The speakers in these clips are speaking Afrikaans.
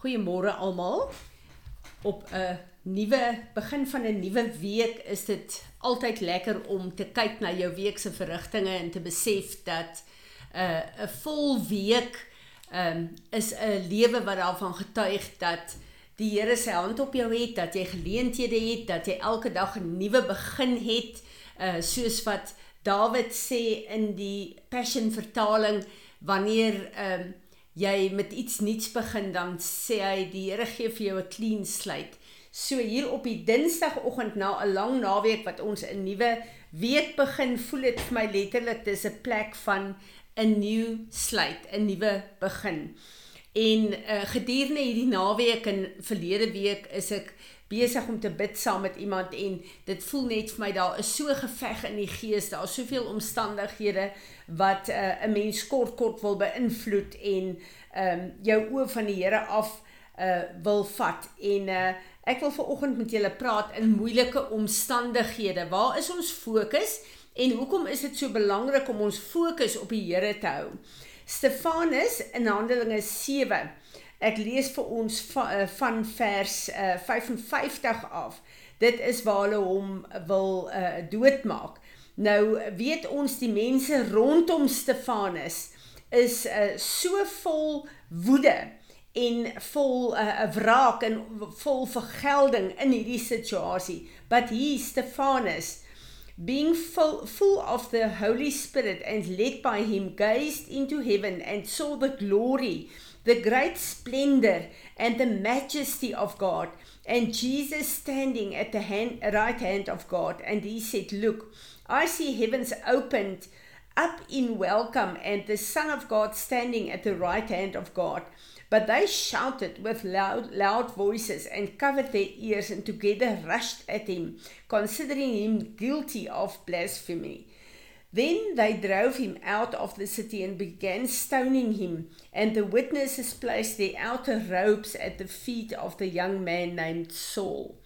Goeiemôre almal. Op 'n nuwe begin van 'n nuwe week is dit altyd lekker om te kyk na jou week se verrigtinge en te besef dat 'n uh, 'n vol week um, is 'n lewe wat daarvan getuig dat die Here sy hand op jou het, dat jy geleenthede het, dat jy elke dag 'n nuwe begin het, uh soos wat Dawid sê in die Passion vertaling wanneer um, jy met iets nuuts begin dan sê hy die Here gee vir jou 'n clean slate. So hier op die Dinsdagoggend na 'n lang naweek wat ons 'n nuwe week begin, voel dit vir my letterlik dis 'n plek van 'n new slate, 'n nuwe begin. En uh, gedurende hierdie naweek en verlede week is ek besig om te bid saam met iemand en dit voel net vir my daar is so geveg in die gees daar is soveel omstandighede wat eh, 'n uh, mens kort kort wil beïnvloed en ehm um, jou oë van die Here af uh wil vat. En uh ek wil veraloggend met julle praat in moeilike omstandighede. Waar is ons fokus en hoekom is dit so belangrik om ons fokus op die Here te hou Stefanus in Handelinge 7 Ek lees vir ons van, uh, van vers uh, 55 af. Dit is waar hulle hom wil uh, doodmaak. Nou weet ons die mense rondom Stefanus is uh, so vol woede en vol 'n uh, wraak en vol vergelding in hierdie situasie. But he Stefanus being full, full of the Holy Spirit and led by him gazed into heaven and saw the glory the great splendor and the majesty of God, and Jesus standing at the hand, right hand of God. And he said, Look, I see heavens opened up in welcome, and the Son of God standing at the right hand of God. But they shouted with loud, loud voices and covered their ears, and together rushed at him, considering him guilty of blasphemy. Then they drove him out of the city and began stoning him, and the witnesses placed their outer robes at the feet of the young man named Saul.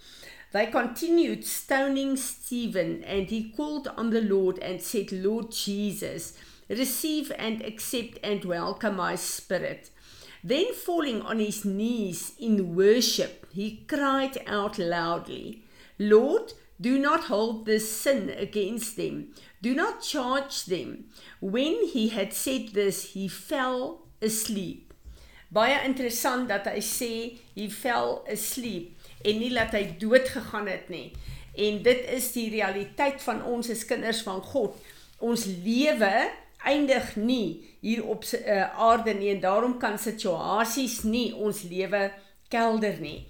They continued stoning Stephen, and he called on the Lord and said, Lord Jesus, receive and accept and welcome my spirit. Then, falling on his knees in worship, he cried out loudly, Lord, do not hold this sin against them. Do not charge them. When he had said this, he fell asleep. Baie interessant dat hy sê he fell asleep en nie dat hy dood gegaan het nie. En dit is die realiteit van ons as kinders van God. Ons lewe eindig nie hier op uh, aarde nie en daarom kan situasies nie ons lewe kelder nie.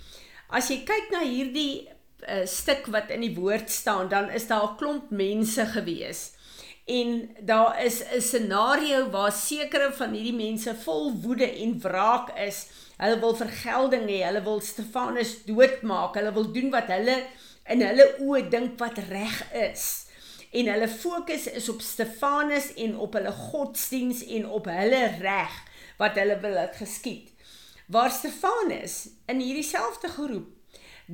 As jy kyk na hierdie uh, stuk wat in die woord staan, dan is daar 'n klomp mense gewees. En daar is 'n scenario waar sekere van hierdie mense vol woede en wraak is. Hulle wil vergelding hê, hulle wil Stefanus doodmaak, hulle wil doen wat hulle in hulle oë dink wat reg is. En hulle fokus is op Stefanus en op hulle godsdiens en op hulle reg wat hulle wil laat geskied. Waar Stefanus in hierdie selfde groep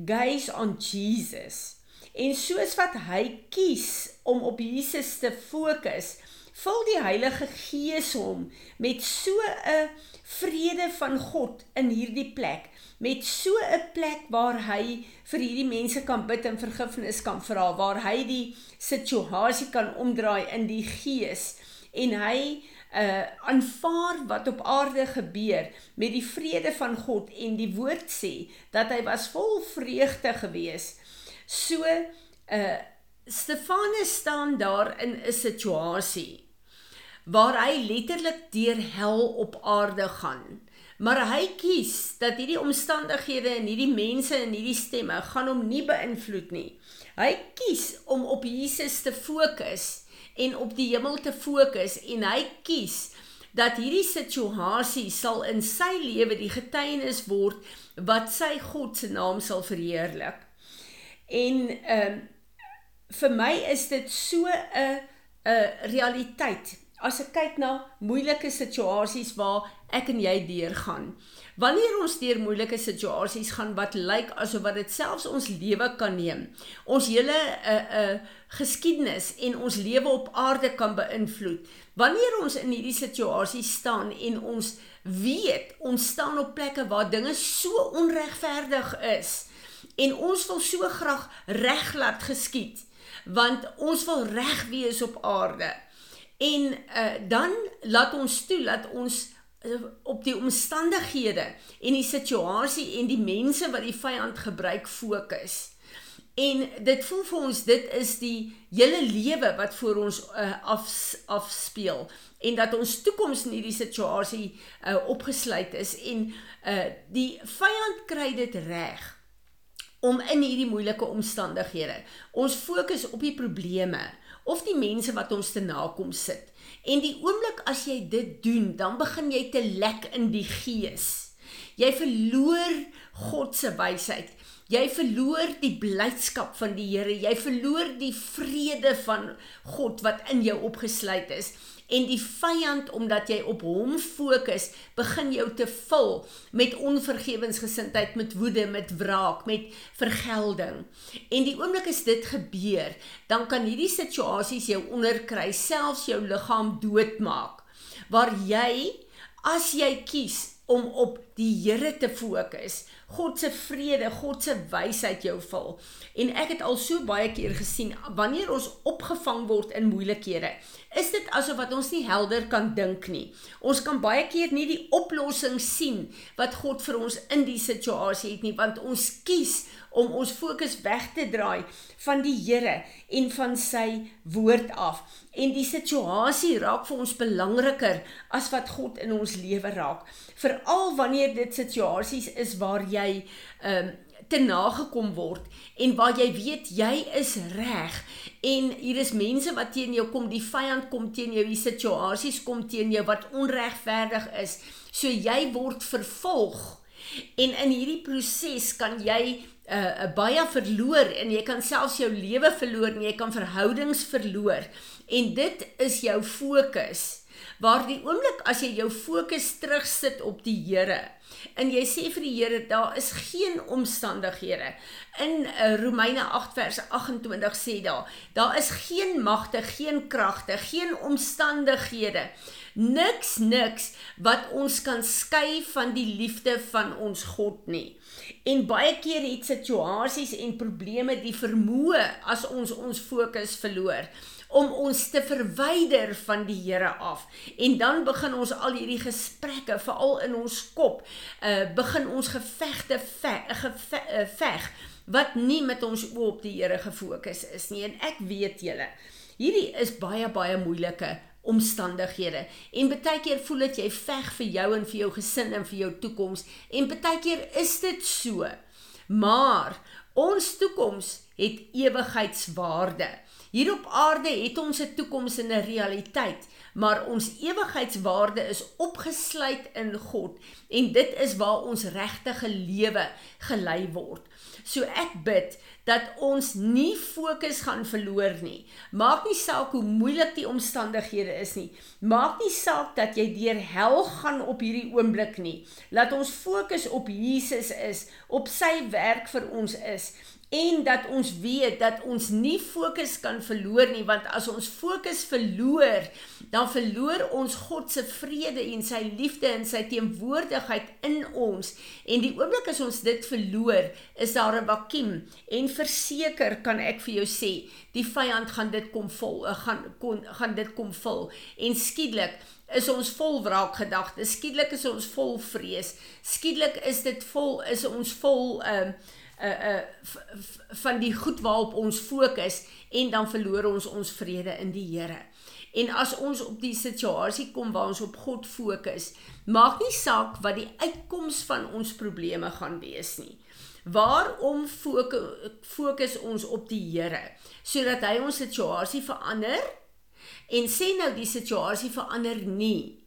gaze on Jesus. En soos wat hy kies om op Jesus te fokus, vul die Heilige Gees hom met so 'n vrede van God in hierdie plek, met so 'n plek waar hy vir hierdie mense kan bid en vergifnis kan vra, waar hy die situasie kan omdraai in die gees en hy uh aanvaar wat op aarde gebeur met die vrede van God en die woord sê dat hy was vol vreugde gewees. So uh Stefanus staan daar in 'n situasie waar hy letterlik deur hel op aarde gaan. Maar hy kies dat hierdie omstandighede en hierdie mense en hierdie stemme gaan hom nie beïnvloed nie. Hy kies om op Jesus te fokus en op die hemel te fokus en hy kies dat hierdie situasie sal in sy lewe die getuienis word wat sy God se naam sal verheerlik. En ehm uh, vir my is dit so 'n 'n realiteit as ek kyk na moeilike situasies waar ek en jy deurgaan. Wanneer ons deur moeilike situasies gaan wat lyk asof wat dit selfs ons lewe kan neem, ons hele 'n uh, eh, 'n uh, eh, geskiedenis en ons lewe op aarde kan beïnvloed. Wanneer ons in hierdie situasie staan en ons weet ons staan op plekke waar dinge so onregverdig is en ons wil so graag reg laat geskied want ons wil reg wees op aarde. En uh, dan laat ons toe dat ons uh, op die omstandighede en die situasie en die mense wat die vyand gebruik fokus. En dit voel vir ons dit is die hele lewe wat voor ons uh, af afspeel en dat ons toekoms in hierdie situasie uh, opgesluit is en uh, die vyand kry dit reg om in hierdie moeilike omstandighede ons fokus op die probleme of die mense wat ons te nakom sit. En die oomblik as jy dit doen, dan begin jy te lek in die gees. Jy verloor God se wysheid. Jy verloor die blydskap van die Here. Jy verloor die vrede van God wat in jou opgesluit is en die vyand omdat jy op hom fokus, begin jou te vul met onvergewensgesindheid, met woede, met wraak, met vergelding. En die oomblik as dit gebeur, dan kan hierdie situasies jou onderkry, selfs jou liggaam doodmaak. Waar jy as jy kies om op die Here te fokus, God se vrede, God se wysheid jou vul. En ek het al so baie keer gesien wanneer ons opgevang word in moeilikhede, is dit asof wat ons nie helder kan dink nie. Ons kan baie keer nie die oplossing sien wat God vir ons in die situasie het nie, want ons kies om ons fokus weg te draai van die Here en van sy woord af. En die situasie raak vir ons belangriker as wat God in ons lewe raak. Veral wanneer dit situasies is waar jy ehm um, te nagekom word en waar jy weet jy is reg en hier is mense wat teen jou kom, die vyand kom teen jou, die situasies kom teen jou wat onregverdig is. So jy word vervolg. En in hierdie proses kan jy uh, baie verloor en jy kan selfs jou lewe verloor en jy kan verhoudings verloor en dit is jou fokus waar die oomblik as jy jou fokus terugsit op die Here en jy sê vir die Here daar is geen omstandighede. In uh, Romeine 8 vers 28 sê daar daar is geen magte geen kragte geen omstandighede niks niks wat ons kan skei van die liefde van ons God nie. En baie keer het situasies en probleme die vermoë as ons ons fokus verloor om ons te verwyder van die Here af. En dan begin ons al hierdie gesprekke veral in ons kop, uh begin ons gevegte veg, uh, veg wat nie met ons oop op die Here gefokus is nie. En ek weet julle, hierdie is baie baie moeilike omstandighede. En baie keer voel dit jy veg vir jou en vir jou gesin en vir jou toekoms en baie keer is dit so. Maar ons toekoms het ewigheidswaarde. Hier op aarde het ons 'n toekoms en 'n realiteit, maar ons ewigheidswaarde is opgesluit in God en dit is waar ons regte lewe gelei word. So ek bid dat ons nie fokus gaan verloor nie. Maak nie saak hoe moeilik die omstandighede is nie. Maak nie saak dat jy deur hel gaan op hierdie oomblik nie. Laat ons fokus op Jesus is, op sy werk vir ons is en dat ons weet dat ons nie fokus kan verloor nie want as ons fokus verloor dan verloor ons God se vrede en sy liefde en sy teenwoordigheid in ons. En die oomblik as ons dit verloor is daar 'n vakuum. En verseker kan ek vir jou sê die vyand gaan dit kom vol eh, gaan kon, gaan dit kom vul. En skielik is ons vol wraakgedagtes skielik is ons vol vrees skielik is dit vol is ons vol uh, uh uh van die goed waarop ons fokus en dan verloor ons ons vrede in die Here. En as ons op die situasie kom waar ons op God fokus, maak nie saak wat die uitkoms van ons probleme gaan wees nie. Waarom fokus ons op die Here sodat hy ons situasie verander? En sê nou die situasie verander nie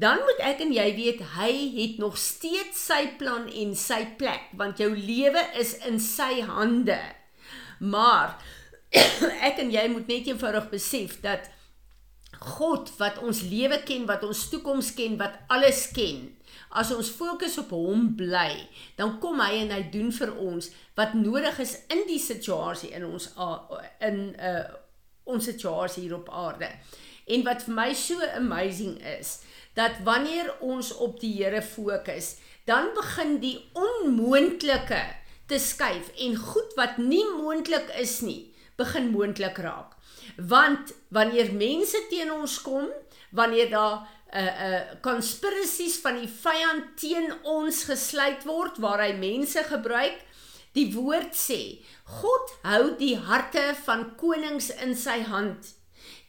dan moet ek en jy weet hy het nog steeds sy plan en sy plek want jou lewe is in sy hande. Maar ek en jy moet net eenvoudig besef dat God wat ons lewe ken, wat ons toekoms ken, wat alles ken. As ons fokus op hom bly, dan kom hy en hy doen vir ons wat nodig is in die situasie in ons in uh ons situasie hier op aarde. En wat vir my so amazing is, dat wanneer ons op die Here fokus, dan begin die onmoontlike te skuif en goed wat nie moontlik is nie, begin moontlik raak. Want wanneer mense teen ons kom, wanneer daar 'n uh, 'n uh, conspiracies van die vyand teen ons gesluit word waar hy mense gebruik, die woord sê, God hou die harte van konings in sy hand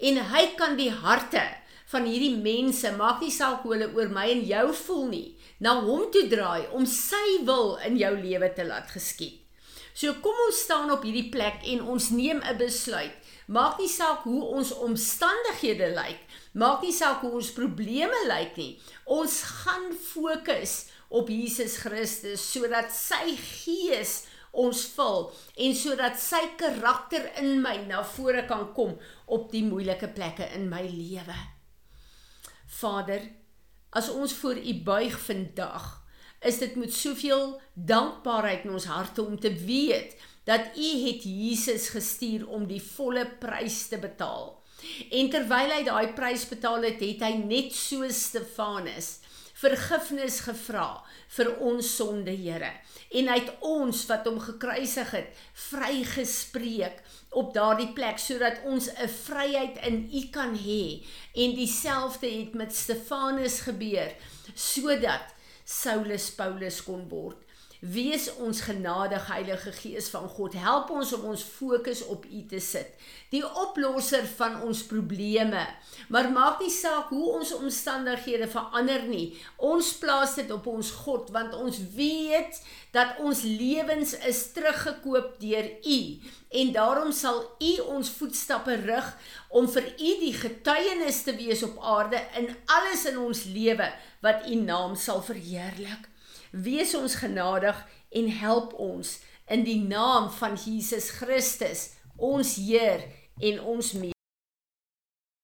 en hy kan die harte van hierdie mense, maak nie saak hoe hulle oor my en jou voel nie, na hom toe draai om sy wil in jou lewe te laat geskied. So kom ons staan op hierdie plek en ons neem 'n besluit. Maak nie saak hoe ons omstandighede lyk, maak nie saak hoe ons probleme lyk nie. Ons gaan fokus op Jesus Christus sodat sy gees ons vul en sodat sy karakter in my na vore kan kom op die moeilike plekke in my lewe. Vader, as ons voor U buig vandag, is dit met soveel dankbaarheid in ons harte om te weet dat U het Jesus gestuur om die volle prys te betaal. En terwyl hy daai prys betaal het, het hy net so Stefanus vergifnis gevra vir ons sonde, Here. En hy het ons wat hom gekruisig het, vrygespreek op daardie plek sodat ons 'n vryheid in U kan hê. En dieselfde het met Stefanus gebeur sodat Saulus Paulus kon word. Wees ons genadig Heilige Gees van God. Help ons om ons fokus op U te sit. Die oplosser van ons probleme. Maar maak nie saak hoe ons omstandighede verander nie. Ons plaas dit op ons God want ons weet dat ons lewens is teruggekoop deur U en daarom sal U ons voetstappe rig om vir U die getuienis te wees op aarde in alles in ons lewe wat U naam sal verheerlik. Wees ons genadig en help ons in die naam van Jesus Christus, ons Heer en ons